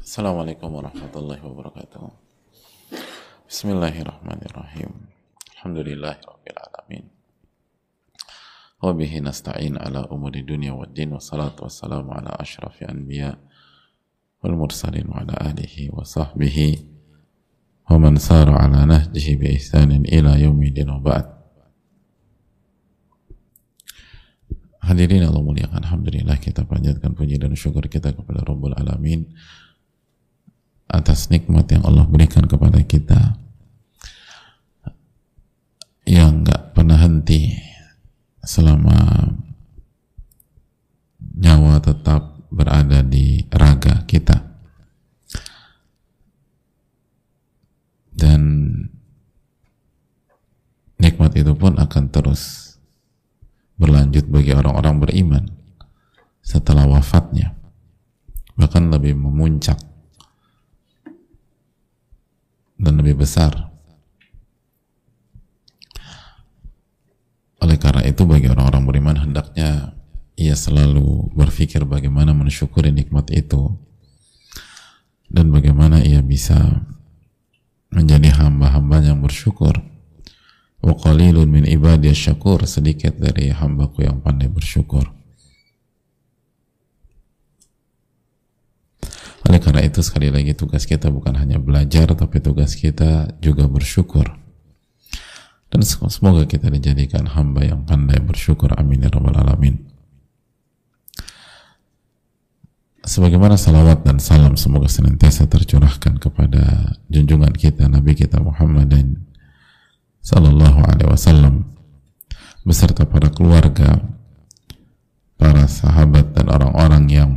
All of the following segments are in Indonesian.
Assalamualaikum warahmatullahi wabarakatuh. Bismillahirrahmanirrahim. Alhamdulillahirabbil alamin. Wa bihi nasta'in ala umuri dunya waddin wa salatu wassalamu ala ashrafi anbiya wal mursalin wa ala alihi wa sahbihi wa man sara ala nahjihi bi ihsanin ila yaumidin wa ba'd. Hadirin Allah muliakan Alhamdulillah kita panjatkan puji dan syukur kita kepada Rabbul Alamin atas nikmat yang Allah berikan kepada kita yang gak pernah henti selama nyawa tetap berada di raga kita. Dan nikmat itu pun akan terus berlanjut bagi orang-orang beriman setelah wafatnya bahkan lebih memuncak dan lebih besar. Oleh karena itu bagi orang-orang beriman hendaknya ia selalu berpikir bagaimana mensyukuri nikmat itu dan bagaimana ia bisa menjadi hamba-hamba yang bersyukur. Wa qalilun min syakur sedikit dari hambaku yang pandai bersyukur. Oleh karena itu sekali lagi tugas kita bukan hanya belajar tapi tugas kita juga bersyukur. Dan semoga kita dijadikan hamba yang pandai bersyukur. Amin ya rabbal alamin. Sebagaimana salawat dan salam semoga senantiasa tercurahkan kepada junjungan kita Nabi kita Muhammad dan Sallallahu Alaihi Wasallam beserta para keluarga, para sahabat dan orang-orang yang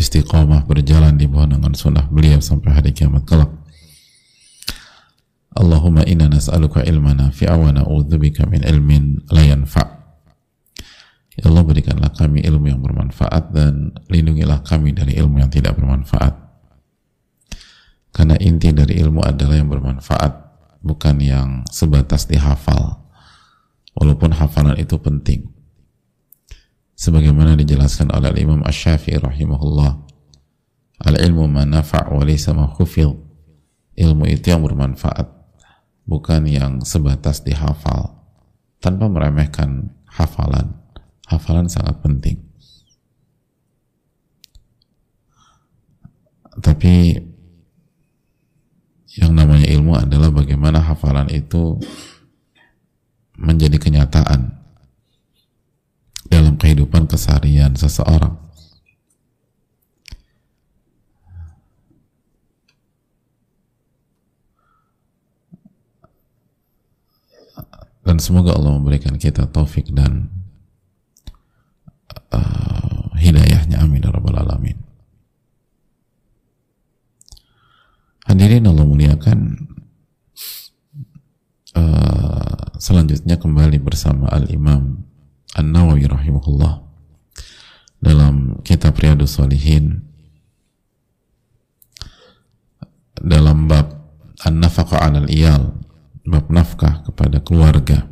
istiqamah berjalan di bawah naungan sunnah beliau sampai hari kiamat kelak. Allahumma inna nas'aluka ilman nafi'a wa na'udzubika min ilmin la yanfa'. Ya Allah berikanlah kami ilmu yang bermanfaat dan lindungilah kami dari ilmu yang tidak bermanfaat. Karena inti dari ilmu adalah yang bermanfaat, bukan yang sebatas dihafal. Walaupun hafalan itu penting sebagaimana dijelaskan oleh Imam Ash-Syafi'i rahimahullah. Al-ilmu ma nafa' wa laysa ma ilmu itu yang bermanfaat bukan yang sebatas dihafal. Tanpa meremehkan hafalan hafalan sangat penting. Tapi yang namanya ilmu adalah bagaimana hafalan itu menjadi kenyataan dalam kehidupan keseharian seseorang. Dan semoga Allah memberikan kita taufik dan uh, hidayahnya. Amin. Ya Rabbal Alamin. Hadirin Allah muliakan uh, selanjutnya kembali bersama Al-Imam An-Nawawi rahimahullah. Dalam kitab Riyadus Salihin dalam bab An-Nafaqa 'alal Iyal. Bab nafkah kepada keluarga.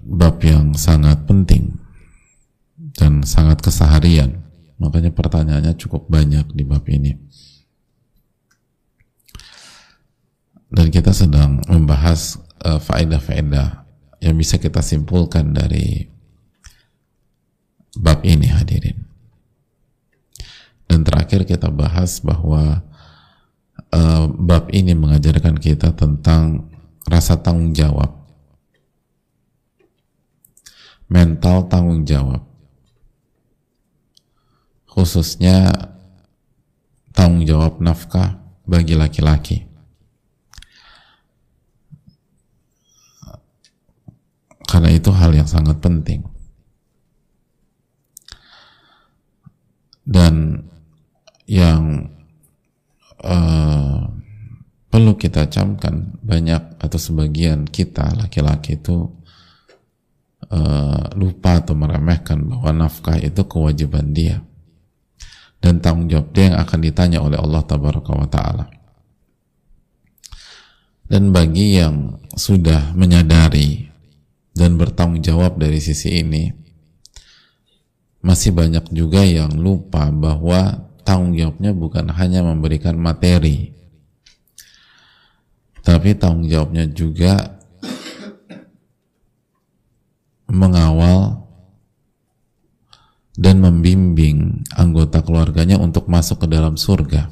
Bab yang sangat penting dan sangat keseharian. Makanya pertanyaannya cukup banyak di bab ini dan kita sedang membahas uh, faedah-faedah yang bisa kita simpulkan dari bab ini hadirin. Dan terakhir kita bahas bahwa uh, bab ini mengajarkan kita tentang rasa tanggung jawab, mental tanggung jawab, khususnya tanggung jawab nafkah bagi laki-laki. Karena itu hal yang sangat penting. Dan yang uh, perlu kita camkan banyak atau sebagian kita laki-laki itu uh, lupa atau meremehkan bahwa nafkah itu kewajiban dia dan tanggung jawab dia yang akan ditanya oleh Allah Tabaraka wa Ta'ala dan bagi yang sudah menyadari dan bertanggung jawab dari sisi ini masih banyak juga yang lupa bahwa tanggung jawabnya bukan hanya memberikan materi tapi tanggung jawabnya juga mengawal dan membimbing anggota keluarganya untuk masuk ke dalam surga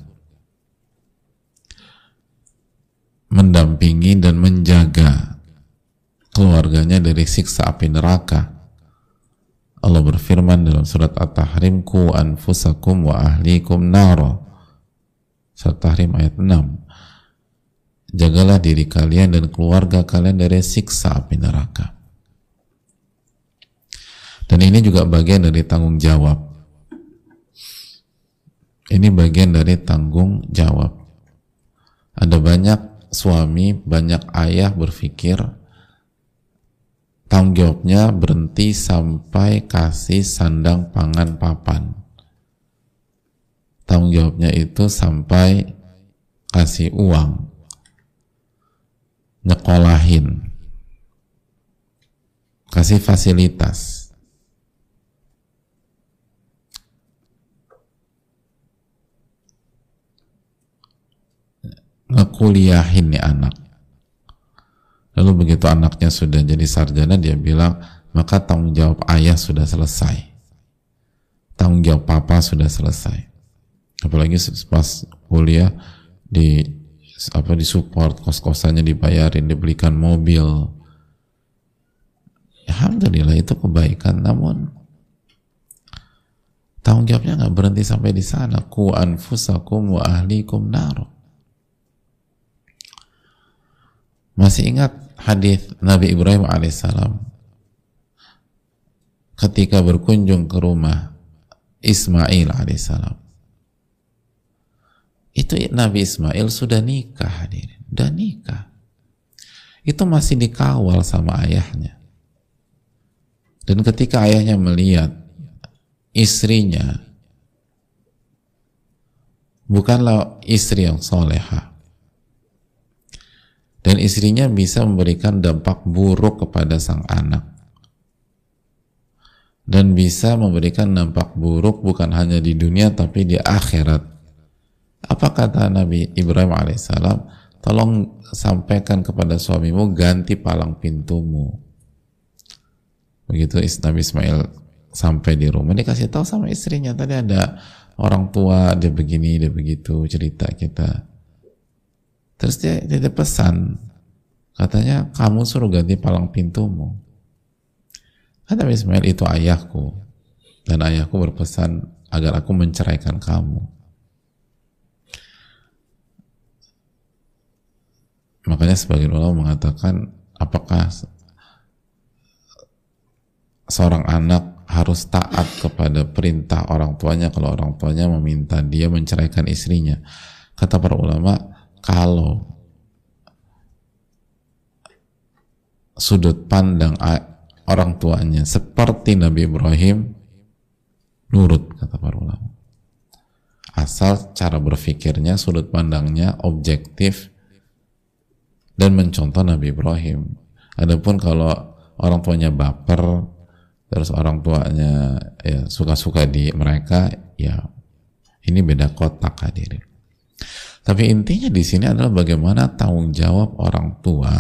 mendampingi dan menjaga keluarganya dari siksa api neraka Allah berfirman dalam surat At-Tahrim ku anfusakum wa ahlikum naro surat Tahrim ayat 6 jagalah diri kalian dan keluarga kalian dari siksa api neraka. Dan ini juga bagian dari tanggung jawab. Ini bagian dari tanggung jawab. Ada banyak suami, banyak ayah berpikir tanggung jawabnya berhenti sampai kasih sandang pangan papan. Tanggung jawabnya itu sampai kasih uang, nyekolahin. Kasih fasilitas. Ngekuliahin nih anak lalu begitu anaknya sudah jadi sarjana dia bilang maka tanggung jawab ayah sudah selesai. Tanggung jawab papa sudah selesai. Apalagi pas kuliah di apa disupport kos-kosannya dibayarin dibelikan mobil. Alhamdulillah itu kebaikan. Namun tanggung jawabnya nggak berhenti sampai di sana. Ku anfusakum wa ahlikum nar. Masih ingat hadis Nabi Ibrahim alaihissalam. Ketika berkunjung ke rumah Ismail alaihissalam. Itu Nabi Ismail sudah nikah hadirin sudah nikah. Itu masih dikawal sama ayahnya. Dan ketika ayahnya melihat istrinya bukanlah istri yang soleha dan istrinya bisa memberikan dampak buruk kepada sang anak dan bisa memberikan dampak buruk bukan hanya di dunia tapi di akhirat apa kata Nabi Ibrahim alaihissalam? Tolong sampaikan kepada suamimu ganti palang pintumu. Begitu Nabi Ismail sampai di rumah dia kasih tahu sama istrinya tadi ada orang tua dia begini dia begitu cerita kita. Terus dia dia pesan katanya kamu suruh ganti palang pintumu. Kata Ismail itu ayahku dan ayahku berpesan agar aku menceraikan kamu. Makanya sebagian ulama mengatakan apakah seorang anak harus taat kepada perintah orang tuanya kalau orang tuanya meminta dia menceraikan istrinya. Kata para ulama, kalau sudut pandang orang tuanya seperti Nabi Ibrahim, nurut kata para ulama. Asal cara berpikirnya, sudut pandangnya objektif, dan mencontoh Nabi Ibrahim. Adapun kalau orang tuanya baper, terus orang tuanya ya suka-suka di mereka, ya ini beda kotak hadirin. Tapi intinya di sini adalah bagaimana tanggung jawab orang tua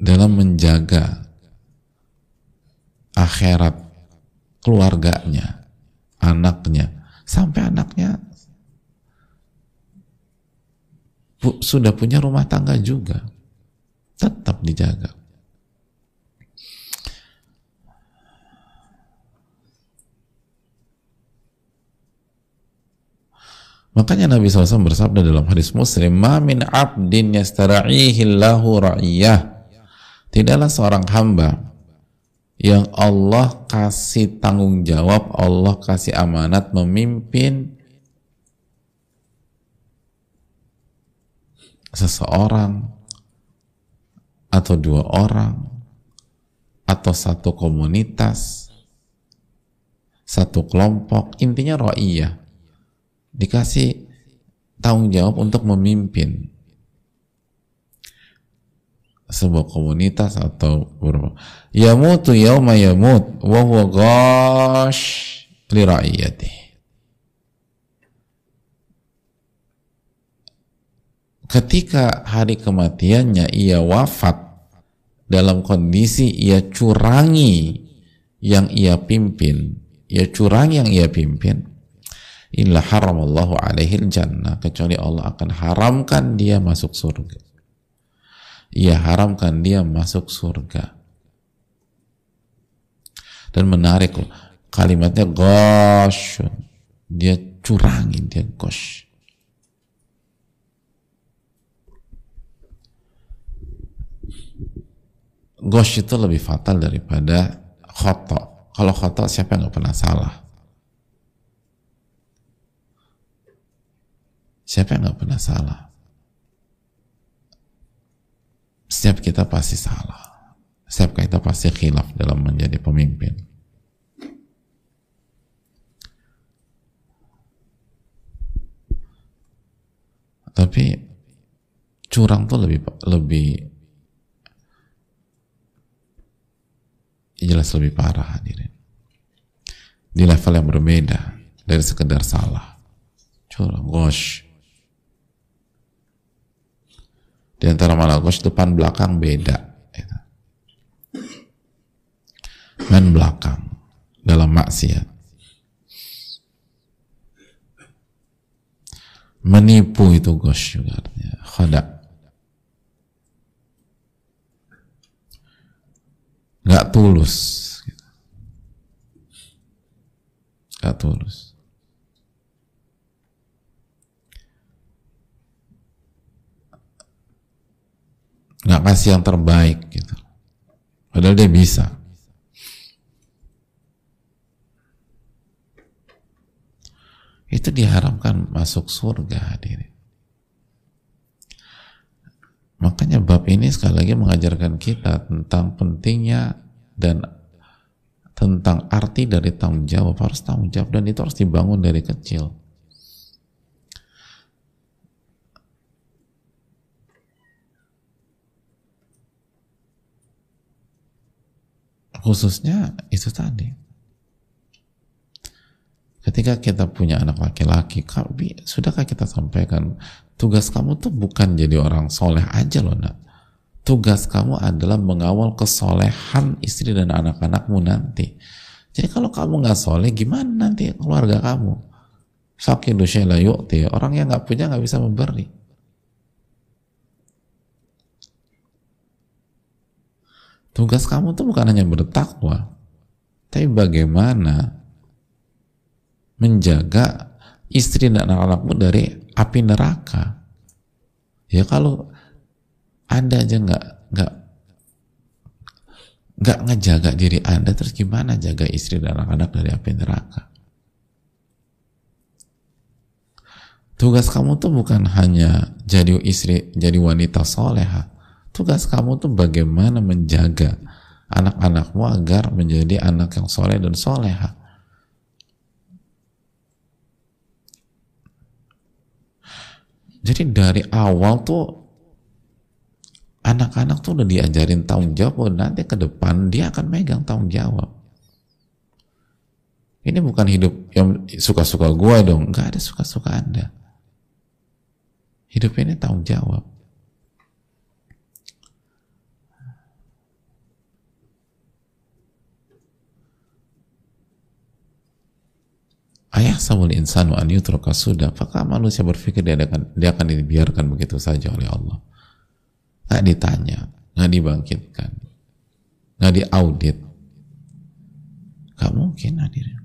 dalam menjaga akhirat keluarganya, anaknya, sampai anaknya sudah punya rumah tangga juga tetap dijaga Makanya Nabi SAW bersabda dalam hadis Muslim, "Ma min 'abdin yastara'ihi Allahu ra'iyah." Tidaklah seorang hamba yang Allah kasih tanggung jawab, Allah kasih amanat memimpin seseorang atau dua orang atau satu komunitas satu kelompok intinya ro'iyah dikasih tanggung jawab untuk memimpin sebuah komunitas atau yamutu yauma yamut wa huwa ghash li ra'iyati ketika hari kematiannya ia wafat dalam kondisi ia curangi yang ia pimpin ia curangi yang ia pimpin illa haramallahu alaihi jannah. Kecuali Allah akan haramkan dia masuk surga. Ia haramkan dia masuk surga. Dan menarik loh kalimatnya gosh dia curangin dia gosh gosh itu lebih fatal daripada khotok kalau khotok siapa yang gak pernah salah siapa yang gak pernah salah? Setiap kita pasti salah. Setiap kita pasti khilaf dalam menjadi pemimpin. Tapi curang tuh lebih lebih jelas lebih parah hadirin. Di level yang berbeda dari sekedar salah. Curang gosh di antara malakos depan belakang beda. Gitu. Dan belakang dalam maksiat. Menipu itu gos juga artinya. Khada. Gak tulus. Gitu. Gak tulus. Nggak kasih yang terbaik gitu. Padahal dia bisa. Itu diharamkan masuk surga hadirin. Makanya bab ini sekali lagi mengajarkan kita tentang pentingnya dan tentang arti dari tanggung jawab. Harus tanggung jawab dan itu harus dibangun dari kecil khususnya itu tadi. Ketika kita punya anak laki-laki sudahkah kita sampaikan tugas kamu tuh bukan jadi orang soleh aja loh nak. Tugas kamu adalah mengawal kesolehan istri dan anak-anakmu nanti. Jadi kalau kamu nggak soleh gimana nanti keluarga kamu? Syai'la yu'ti orang yang nggak punya nggak bisa memberi Tugas kamu tuh bukan hanya bertakwa, tapi bagaimana menjaga istri dan anak-anakmu dari api neraka. Ya kalau anda aja nggak nggak nggak ngejaga diri anda, terus gimana jaga istri dan anak-anak dari api neraka? Tugas kamu tuh bukan hanya jadi istri, jadi wanita soleha, Tugas kamu tuh bagaimana menjaga anak-anakmu agar menjadi anak yang soleh dan soleha. Jadi dari awal tuh anak-anak tuh udah diajarin tanggung jawab, nanti ke depan dia akan megang tanggung jawab. Ini bukan hidup yang suka-suka gue dong, nggak ada suka-suka anda. Hidup ini tanggung jawab. Ayah samul insanu an yutruka sudah. Apakah manusia berpikir dia akan, dia akan dibiarkan begitu saja oleh Allah? Nggak ditanya, nggak dibangkitkan, nggak diaudit. Gak mungkin hadirin.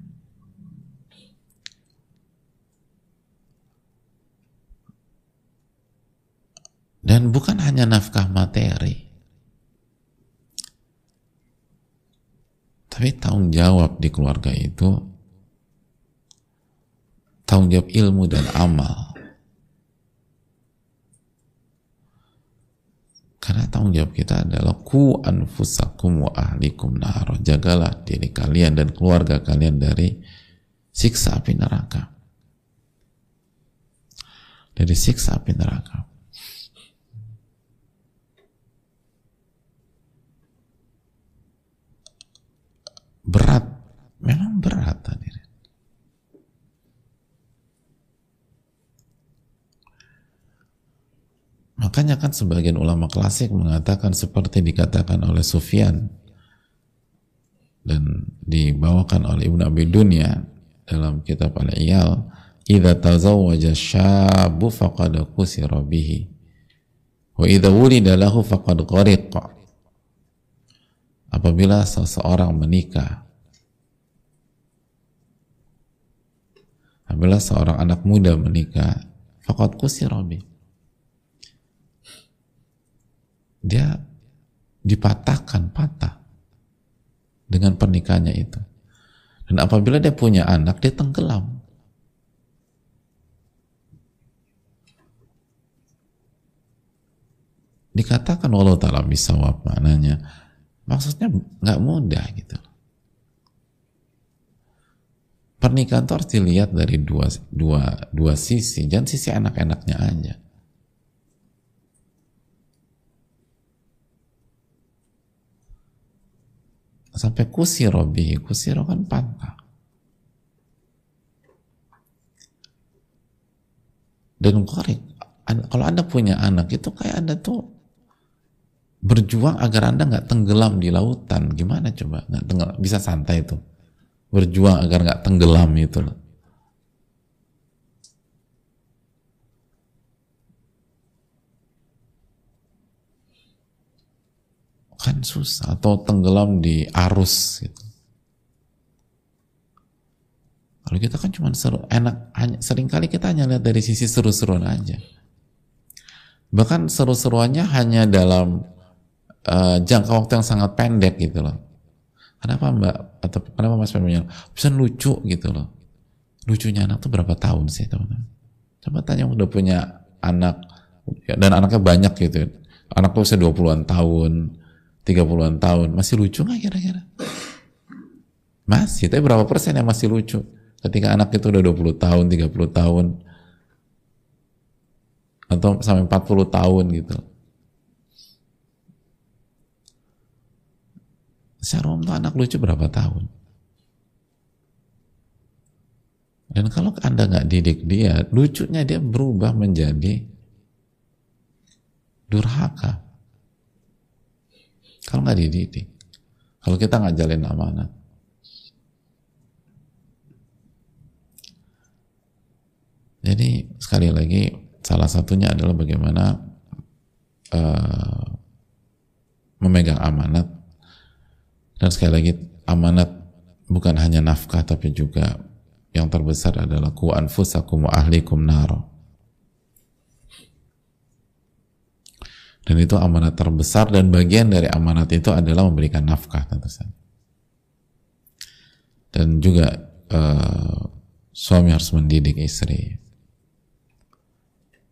Dan bukan hanya nafkah materi, tapi tanggung jawab di keluarga itu tanggung jawab ilmu dan amal. Karena tanggung jawab kita adalah ku anfusakum wa ahlikum nar jagalah diri kalian dan keluarga kalian dari siksa api neraka. Dari siksa api neraka berat memang berat hadirin Makanya kan sebagian ulama klasik mengatakan seperti dikatakan oleh Sufyan dan dibawakan oleh Ibnu Abi Dunya dalam kitab Al-Iyal, "Idza tazawwaja syabu faqad kusira bihi wa idza wulida lahu faqad ghariqa." Apabila seseorang menikah apabila seorang anak muda menikah faqad kusira bihi dia dipatahkan patah dengan pernikahannya itu. Dan apabila dia punya anak dia tenggelam. Dikatakan Allah Ta'ala bisa maknanya. Maksudnya nggak mudah gitu. Pernikahan itu harus dilihat dari dua, dua, dua sisi. Jangan sisi anak-anaknya aja sampai kusiro bihi. Kusiro kan patah. Dan korek kalau anda punya anak itu kayak anda tuh berjuang agar anda nggak tenggelam di lautan. Gimana coba? Nggak bisa santai itu berjuang agar nggak tenggelam itu. loh kan susah atau tenggelam di arus gitu. Kalau kita kan cuma seru, enak, hanya, sering kali kita hanya lihat dari sisi seru-seruan aja. Bahkan seru-seruannya hanya dalam uh, jangka waktu yang sangat pendek gitu loh. Kenapa mbak, atau kenapa mas Pemimpin bisa lucu gitu loh. Lucunya anak tuh berapa tahun sih teman-teman? Coba tanya udah punya anak, dan anaknya banyak gitu. Anak tuh usia 20-an tahun, 30-an tahun masih lucu nggak kira-kira? Masih, tapi berapa persen yang masih lucu? Ketika anak itu udah 20 tahun, 30 tahun, atau sampai 40 tahun gitu. Secara umum anak lucu berapa tahun? Dan kalau Anda nggak didik dia, lucunya dia berubah menjadi durhaka. Kalau nggak dididik, kalau kita nggak jalin amanat, Jadi sekali lagi salah satunya adalah bagaimana uh, memegang amanat dan sekali lagi amanat bukan hanya nafkah tapi juga yang terbesar adalah ku anfusakum wa ahlikum naro. Dan itu amanat terbesar dan bagian dari amanat itu adalah memberikan nafkah tentu saja. Dan juga uh, suami harus mendidik istri,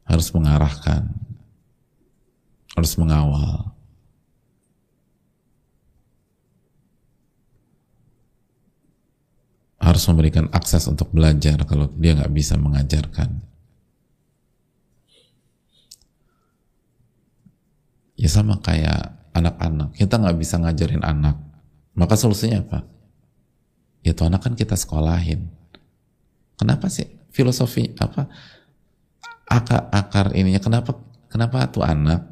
harus mengarahkan, harus mengawal. harus memberikan akses untuk belajar kalau dia nggak bisa mengajarkan Ya sama kayak anak-anak. Kita nggak bisa ngajarin anak. Maka solusinya apa? Ya tuh anak kan kita sekolahin. Kenapa sih filosofi apa akar akar ininya kenapa kenapa tuh anak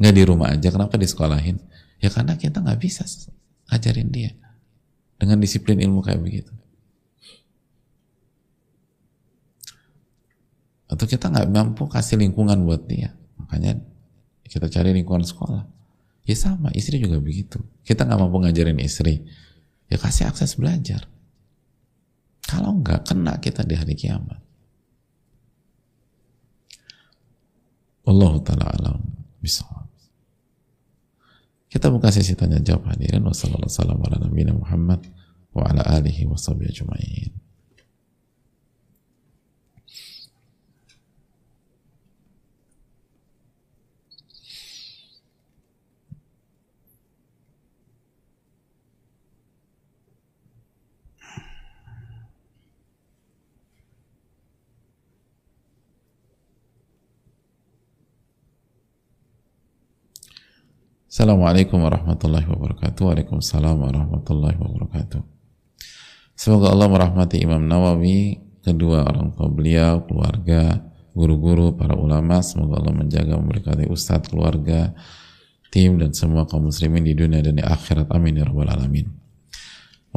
nggak di rumah aja kenapa di sekolahin ya karena kita nggak bisa ngajarin dia dengan disiplin ilmu kayak begitu atau kita nggak mampu kasih lingkungan buat dia makanya kita cari lingkungan sekolah. Ya sama istri juga begitu. Kita nggak mampu ngajarin istri. Ya kasih akses belajar. Kalau nggak kena kita di hari kiamat. Allah taala alam bisa kita buka sesi tanya jawab hadirin. Wassalamualaikum warahmatullahi wabarakatuh. Wa ala alihi wa ajma'in Assalamualaikum warahmatullahi wabarakatuh. Waalaikumsalam warahmatullahi wabarakatuh. Semoga Allah merahmati Imam Nawawi, kedua orang tua beliau, keluarga, guru-guru, para ulama. Semoga Allah menjaga, memberkati ustadz, keluarga, tim, dan semua kaum muslimin di dunia dan di akhirat. Amin ya rabbal alamin.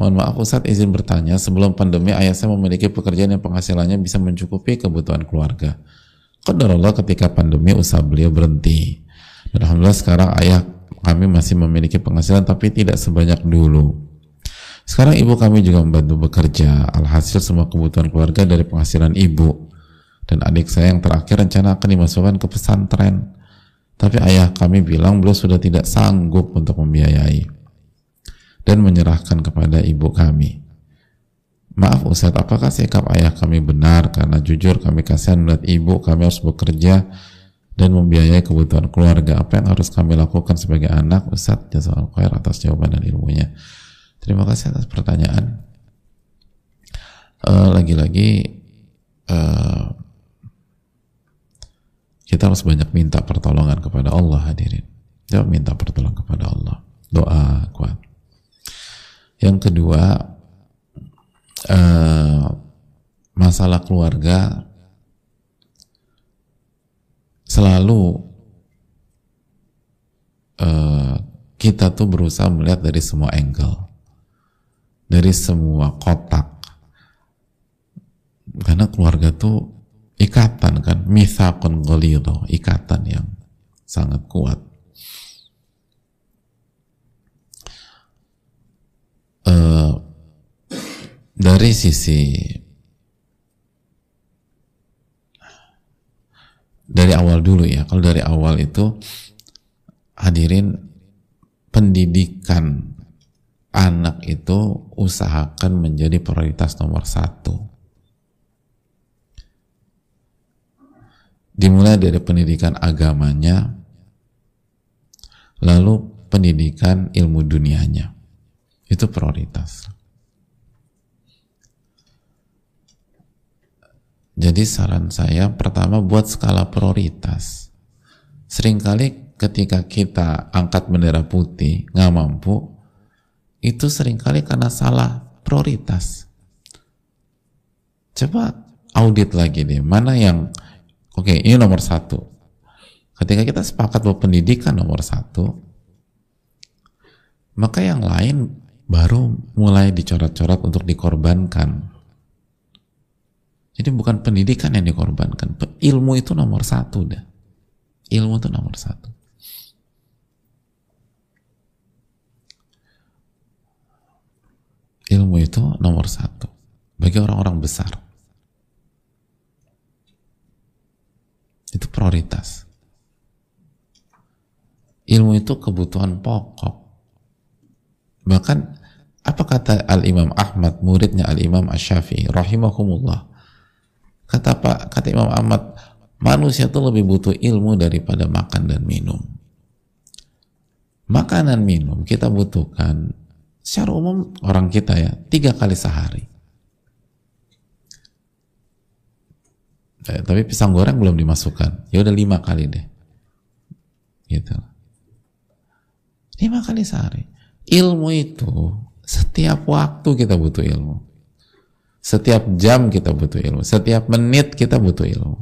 Mohon maaf Ustadz izin bertanya, sebelum pandemi ayah saya memiliki pekerjaan yang penghasilannya bisa mencukupi kebutuhan keluarga. Allah ketika pandemi usaha beliau berhenti. Dan Alhamdulillah sekarang ayah kami masih memiliki penghasilan tapi tidak sebanyak dulu. Sekarang ibu kami juga membantu bekerja. Alhasil semua kebutuhan keluarga dari penghasilan ibu. Dan adik saya yang terakhir rencana akan dimasukkan ke pesantren. Tapi ayah kami bilang beliau sudah tidak sanggup untuk membiayai dan menyerahkan kepada ibu kami. Maaf Ustadz, apakah sikap ayah kami benar? Karena jujur kami kasihan melihat ibu kami harus bekerja dan membiayai kebutuhan keluarga. Apa yang harus kami lakukan sebagai anak? Ustadz, jasa khair atas jawaban dan ilmunya. Terima kasih atas pertanyaan. Eh, lagi-lagi uh, kita harus banyak minta pertolongan kepada Allah hadirin. Jangan minta pertolongan kepada Allah. Doa kuat. Yang kedua, uh, masalah keluarga selalu uh, kita tuh berusaha melihat dari semua angle, dari semua kotak. Karena keluarga tuh ikatan kan, mithakun ghalidho, ikatan yang sangat kuat. uh, dari sisi dari awal dulu ya. Kalau dari awal itu hadirin pendidikan anak itu usahakan menjadi prioritas nomor satu. Dimulai dari pendidikan agamanya lalu pendidikan ilmu dunianya. Itu prioritas. Jadi saran saya pertama buat skala prioritas. Seringkali ketika kita angkat bendera putih nggak mampu, itu sering kali karena salah prioritas. Coba audit lagi deh, mana yang oke okay, ini nomor satu. Ketika kita sepakat bahwa pendidikan nomor satu, maka yang lain baru mulai dicoret-coret untuk dikorbankan. Jadi bukan pendidikan yang dikorbankan, ilmu itu nomor satu dah. Ilmu itu nomor satu. Ilmu itu nomor satu bagi orang-orang besar. Itu prioritas. Ilmu itu kebutuhan pokok Bahkan apa kata Al-Imam Ahmad, muridnya Al-Imam Ash-Syafi'i, rahimahumullah. Kata Pak, kata Imam Ahmad, manusia itu lebih butuh ilmu daripada makan dan minum. Makanan minum kita butuhkan secara umum orang kita ya tiga kali sehari. Eh, tapi pisang goreng belum dimasukkan. Ya udah lima kali deh. Gitu. Lima kali sehari ilmu itu setiap waktu kita butuh ilmu setiap jam kita butuh ilmu. Setiap menit kita butuh ilmu.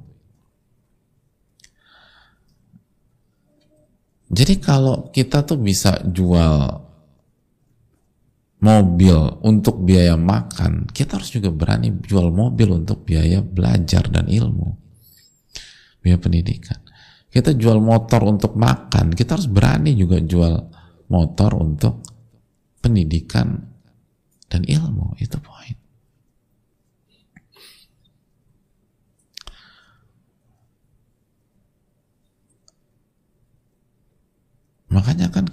Jadi kalau kita tuh bisa jual mobil untuk biaya makan kita harus juga berani jual mobil untuk biaya belajar dan ilmu. Biaya pendidikan. Kita jual motor untuk makan kita harus berani juga jual motor untuk pendidikan dan ilmu. Itu poin makanya kan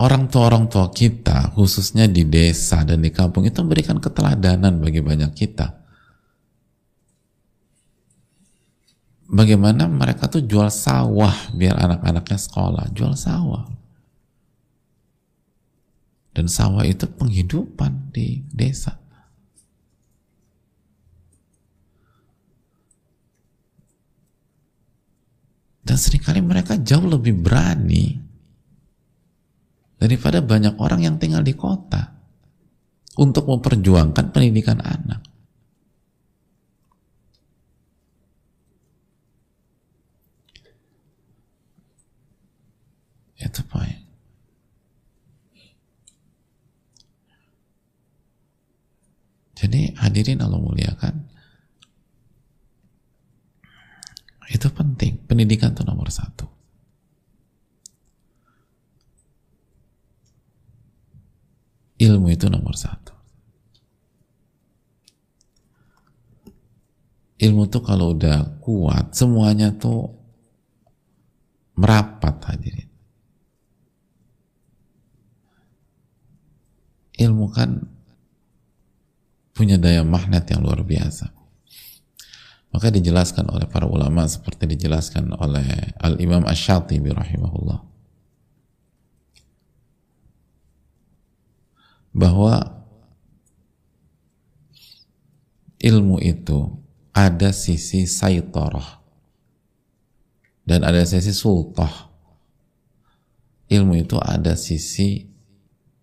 orang tua orang tua kita khususnya di desa dan di kampung itu memberikan keteladanan bagi banyak kita bagaimana mereka tuh jual sawah biar anak-anaknya sekolah jual sawah dan sawah itu penghidupan di desa. Dan sering kali mereka jauh lebih berani daripada banyak orang yang tinggal di kota untuk memperjuangkan pendidikan anak. Itu poin. Jadi hadirin Allah muliakan itu penting. Pendidikan itu nomor satu. Ilmu itu nomor satu. Ilmu tuh kalau udah kuat semuanya tuh merapat hadirin. Ilmu kan punya daya magnet yang luar biasa. Maka dijelaskan oleh para ulama seperti dijelaskan oleh Al-Imam Ash-Shatibi rahimahullah. Bahwa ilmu itu ada sisi saytorah dan ada sisi sultah. Ilmu itu ada sisi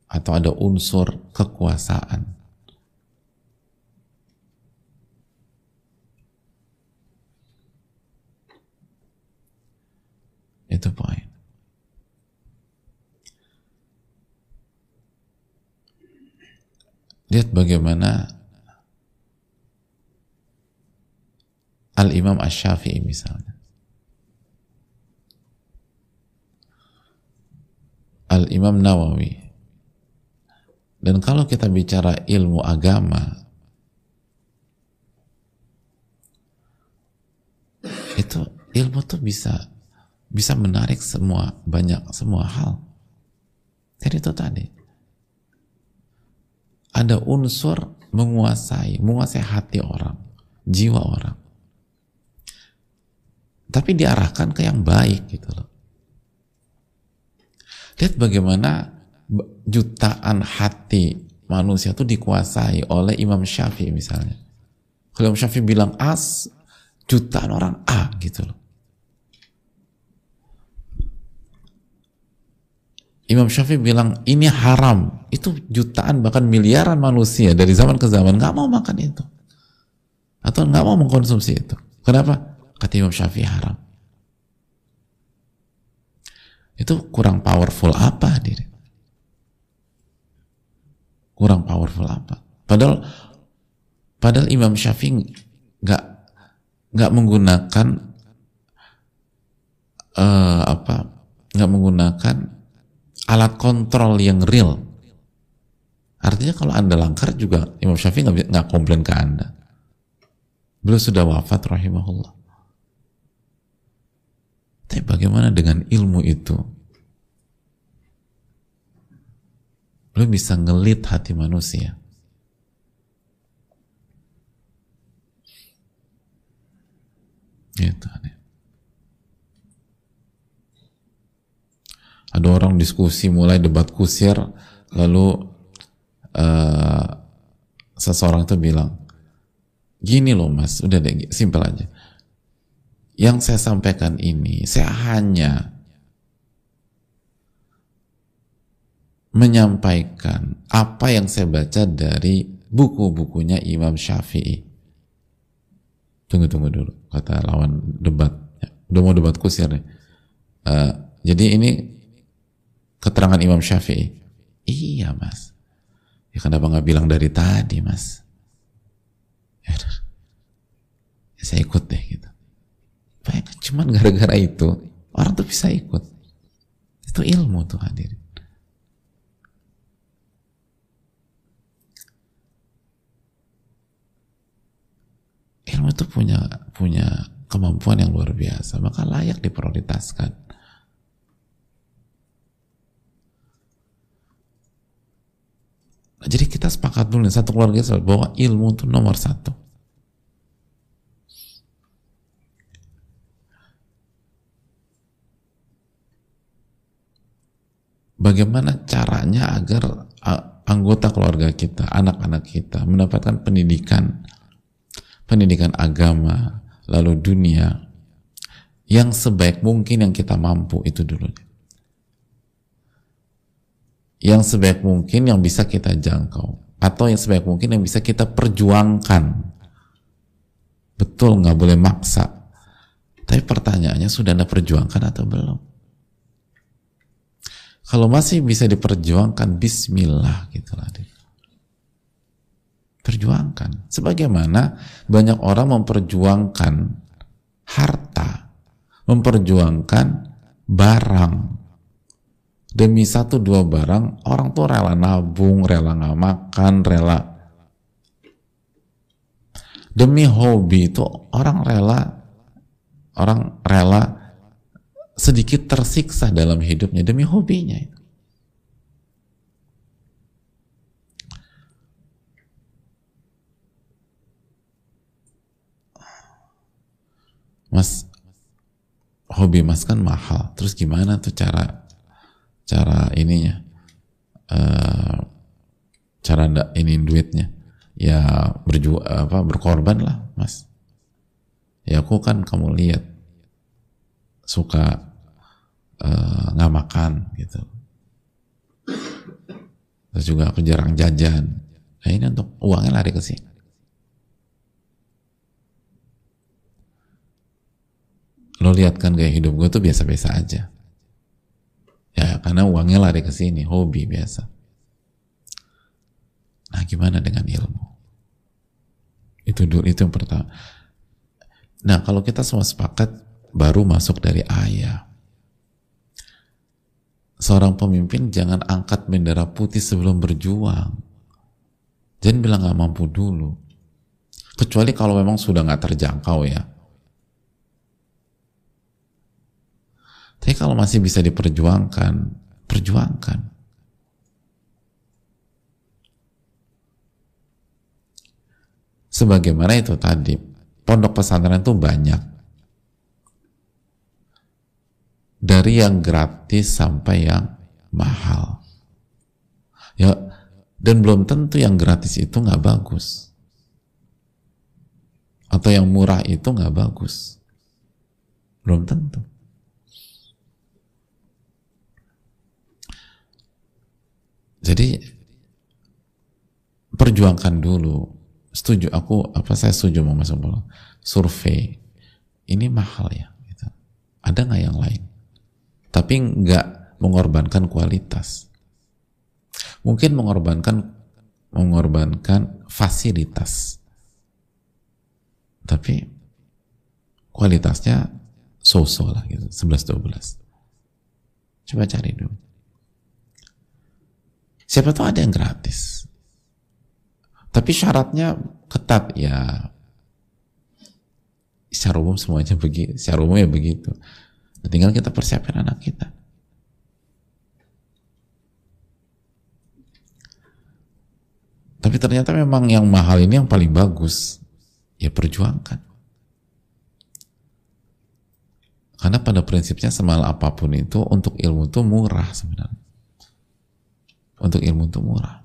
atau ada unsur kekuasaan Itu poin. Lihat bagaimana Al-Imam Ash-Syafi'i misalnya. Al-Imam Nawawi. Dan kalau kita bicara ilmu agama, itu ilmu tuh bisa bisa menarik semua banyak semua hal. Jadi itu tadi ada unsur menguasai, menguasai hati orang, jiwa orang. Tapi diarahkan ke yang baik gitu loh. Lihat bagaimana jutaan hati manusia itu dikuasai oleh Imam Syafi'i misalnya. Kalau Imam Syafi'i bilang as, jutaan orang A gitu loh. Imam Syafi'i bilang ini haram. Itu jutaan bahkan miliaran manusia dari zaman ke zaman nggak mau makan itu. Atau nggak mau mengkonsumsi itu. Kenapa? Kata Imam Syafi'i haram. Itu kurang powerful apa diri? Kurang powerful apa? Padahal padahal Imam Syafi'i nggak nggak menggunakan uh, apa nggak menggunakan alat kontrol yang real. Artinya kalau anda langgar juga Imam Syafi'i nggak komplain ke anda. Beliau sudah wafat rahimahullah. Tapi bagaimana dengan ilmu itu? Beliau bisa ngelit hati manusia. Gitu. Ada orang diskusi mulai debat kusir lalu uh, seseorang itu bilang gini loh mas udah deh simpel aja. Yang saya sampaikan ini saya hanya menyampaikan apa yang saya baca dari buku-bukunya Imam Syafi'i. Tunggu tunggu dulu kata lawan debat. Udah mau debat kusir nih. Uh, jadi ini keterangan Imam Syafi'i? Iya mas. Ya kenapa nggak bilang dari tadi mas? Ya, ya saya ikut deh gitu. Baik, cuman gara-gara itu orang tuh bisa ikut. Itu ilmu tuh hadir. Ilmu itu punya punya kemampuan yang luar biasa, maka layak diprioritaskan. Jadi kita sepakat dulu nih, satu keluarga bahwa ilmu itu nomor satu. Bagaimana caranya agar anggota keluarga kita, anak-anak kita mendapatkan pendidikan, pendidikan agama, lalu dunia yang sebaik mungkin yang kita mampu itu dulu. Yang sebaik mungkin yang bisa kita jangkau atau yang sebaik mungkin yang bisa kita perjuangkan. Betul nggak boleh maksa. Tapi pertanyaannya sudah anda perjuangkan atau belum? Kalau masih bisa diperjuangkan Bismillah gitu lah perjuangkan. Sebagaimana banyak orang memperjuangkan harta memperjuangkan barang demi satu dua barang orang tuh rela nabung rela nggak makan rela. Demi hobi itu orang rela orang rela sedikit tersiksa dalam hidupnya demi hobinya itu. Mas hobi mas kan mahal. Terus gimana tuh cara cara ininya uh, cara ndak ini duitnya. Ya berjuang apa berkorban lah mas. Ya aku kan kamu lihat suka uh, nggak makan gitu. Terus juga aku jarang jajan. Nah ini untuk uangnya lari ke sini. Lo lihat kan gaya hidup gue tuh biasa-biasa aja Ya, karena uangnya lari ke sini, hobi biasa. Nah, gimana dengan ilmu? Itu dulu itu yang pertama. Nah, kalau kita semua sepakat baru masuk dari ayah. Seorang pemimpin jangan angkat bendera putih sebelum berjuang. Jangan bilang nggak mampu dulu. Kecuali kalau memang sudah nggak terjangkau ya. Tapi kalau masih bisa diperjuangkan, perjuangkan. Sebagaimana itu tadi, pondok pesantren itu banyak. Dari yang gratis sampai yang mahal. Ya, dan belum tentu yang gratis itu nggak bagus. Atau yang murah itu nggak bagus. Belum tentu. Jadi perjuangkan dulu. Setuju aku apa saya setuju masuk bola. Survei ini mahal ya. Gitu. Ada nggak yang lain? Tapi nggak mengorbankan kualitas. Mungkin mengorbankan mengorbankan fasilitas. Tapi kualitasnya so-so lah gitu, 11-12. Coba cari dulu. Siapa tahu ada yang gratis. Tapi syaratnya ketat ya. Secara umum semuanya begitu. Secara umum ya begitu. tinggal kita persiapkan anak kita. Tapi ternyata memang yang mahal ini yang paling bagus. Ya perjuangkan. Karena pada prinsipnya semal apa pun itu untuk ilmu itu murah sebenarnya untuk ilmu itu murah.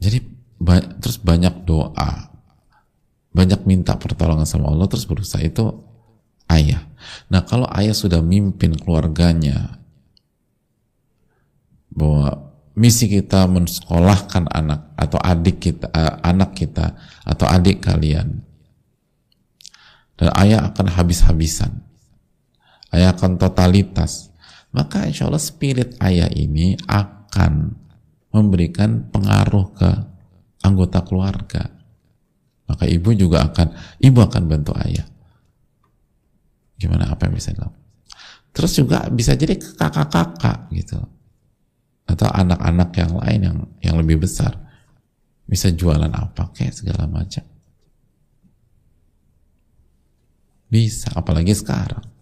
Jadi terus banyak doa, banyak minta pertolongan sama Allah terus berusaha itu ayah. Nah kalau ayah sudah mimpin keluarganya bahwa misi kita mensekolahkan anak atau adik kita, uh, anak kita atau adik kalian, dan ayah akan habis-habisan, ayah akan totalitas, maka insya Allah spirit ayah ini akan memberikan pengaruh ke anggota keluarga. Maka ibu juga akan, ibu akan bantu ayah. Gimana apa yang bisa dilakukan? Terus juga bisa jadi kakak-kakak gitu. Atau anak-anak yang lain yang yang lebih besar. Bisa jualan apa kayak segala macam. Bisa, apalagi sekarang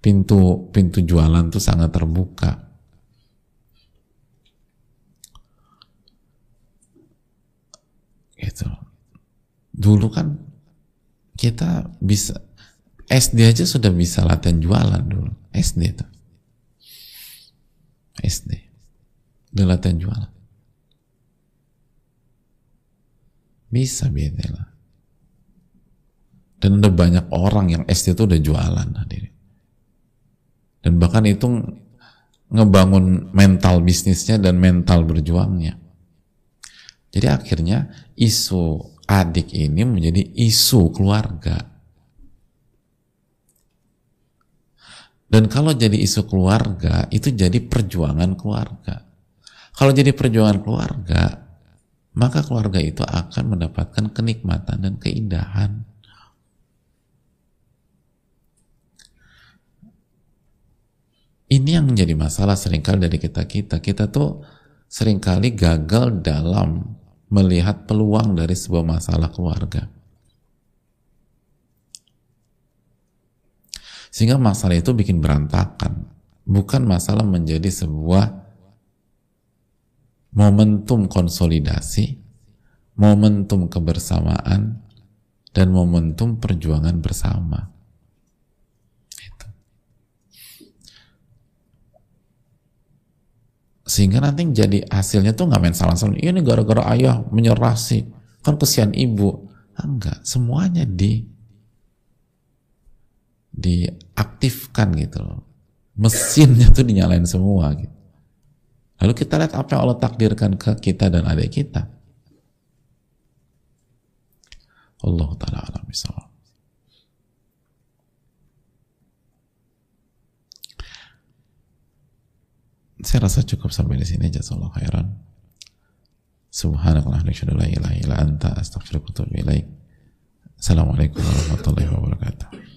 pintu pintu jualan tuh sangat terbuka. Gitu. Dulu kan kita bisa SD aja sudah bisa latihan jualan dulu. SD itu. SD. Udah latihan jualan. Bisa beda lah. Dan ada banyak orang yang SD itu udah jualan hadirin dan bahkan itu ngebangun mental bisnisnya dan mental berjuangnya. Jadi akhirnya isu adik ini menjadi isu keluarga. Dan kalau jadi isu keluarga itu jadi perjuangan keluarga. Kalau jadi perjuangan keluarga maka keluarga itu akan mendapatkan kenikmatan dan keindahan Ini yang menjadi masalah sering kali dari kita-kita. Kita tuh sering kali gagal dalam melihat peluang dari sebuah masalah keluarga. Sehingga masalah itu bikin berantakan. Bukan masalah menjadi sebuah momentum konsolidasi, momentum kebersamaan, dan momentum perjuangan bersama. Sehingga nanti jadi hasilnya tuh nggak main salah-salah. Ini gara-gara ayah menyerah sih. Kan kesian ibu. Ah, enggak semuanya di diaktifkan gitu loh. Mesinnya tuh dinyalain semua gitu. Lalu kita lihat apa yang Allah takdirkan ke kita dan adik kita. Allah taala alam saya rasa cukup sampai di sini jazakallahu khairan. Subhanakallah la ilaha illa anta astaghfiruka wa atubu ilaik. Assalamualaikum warahmatullahi wabarakatuh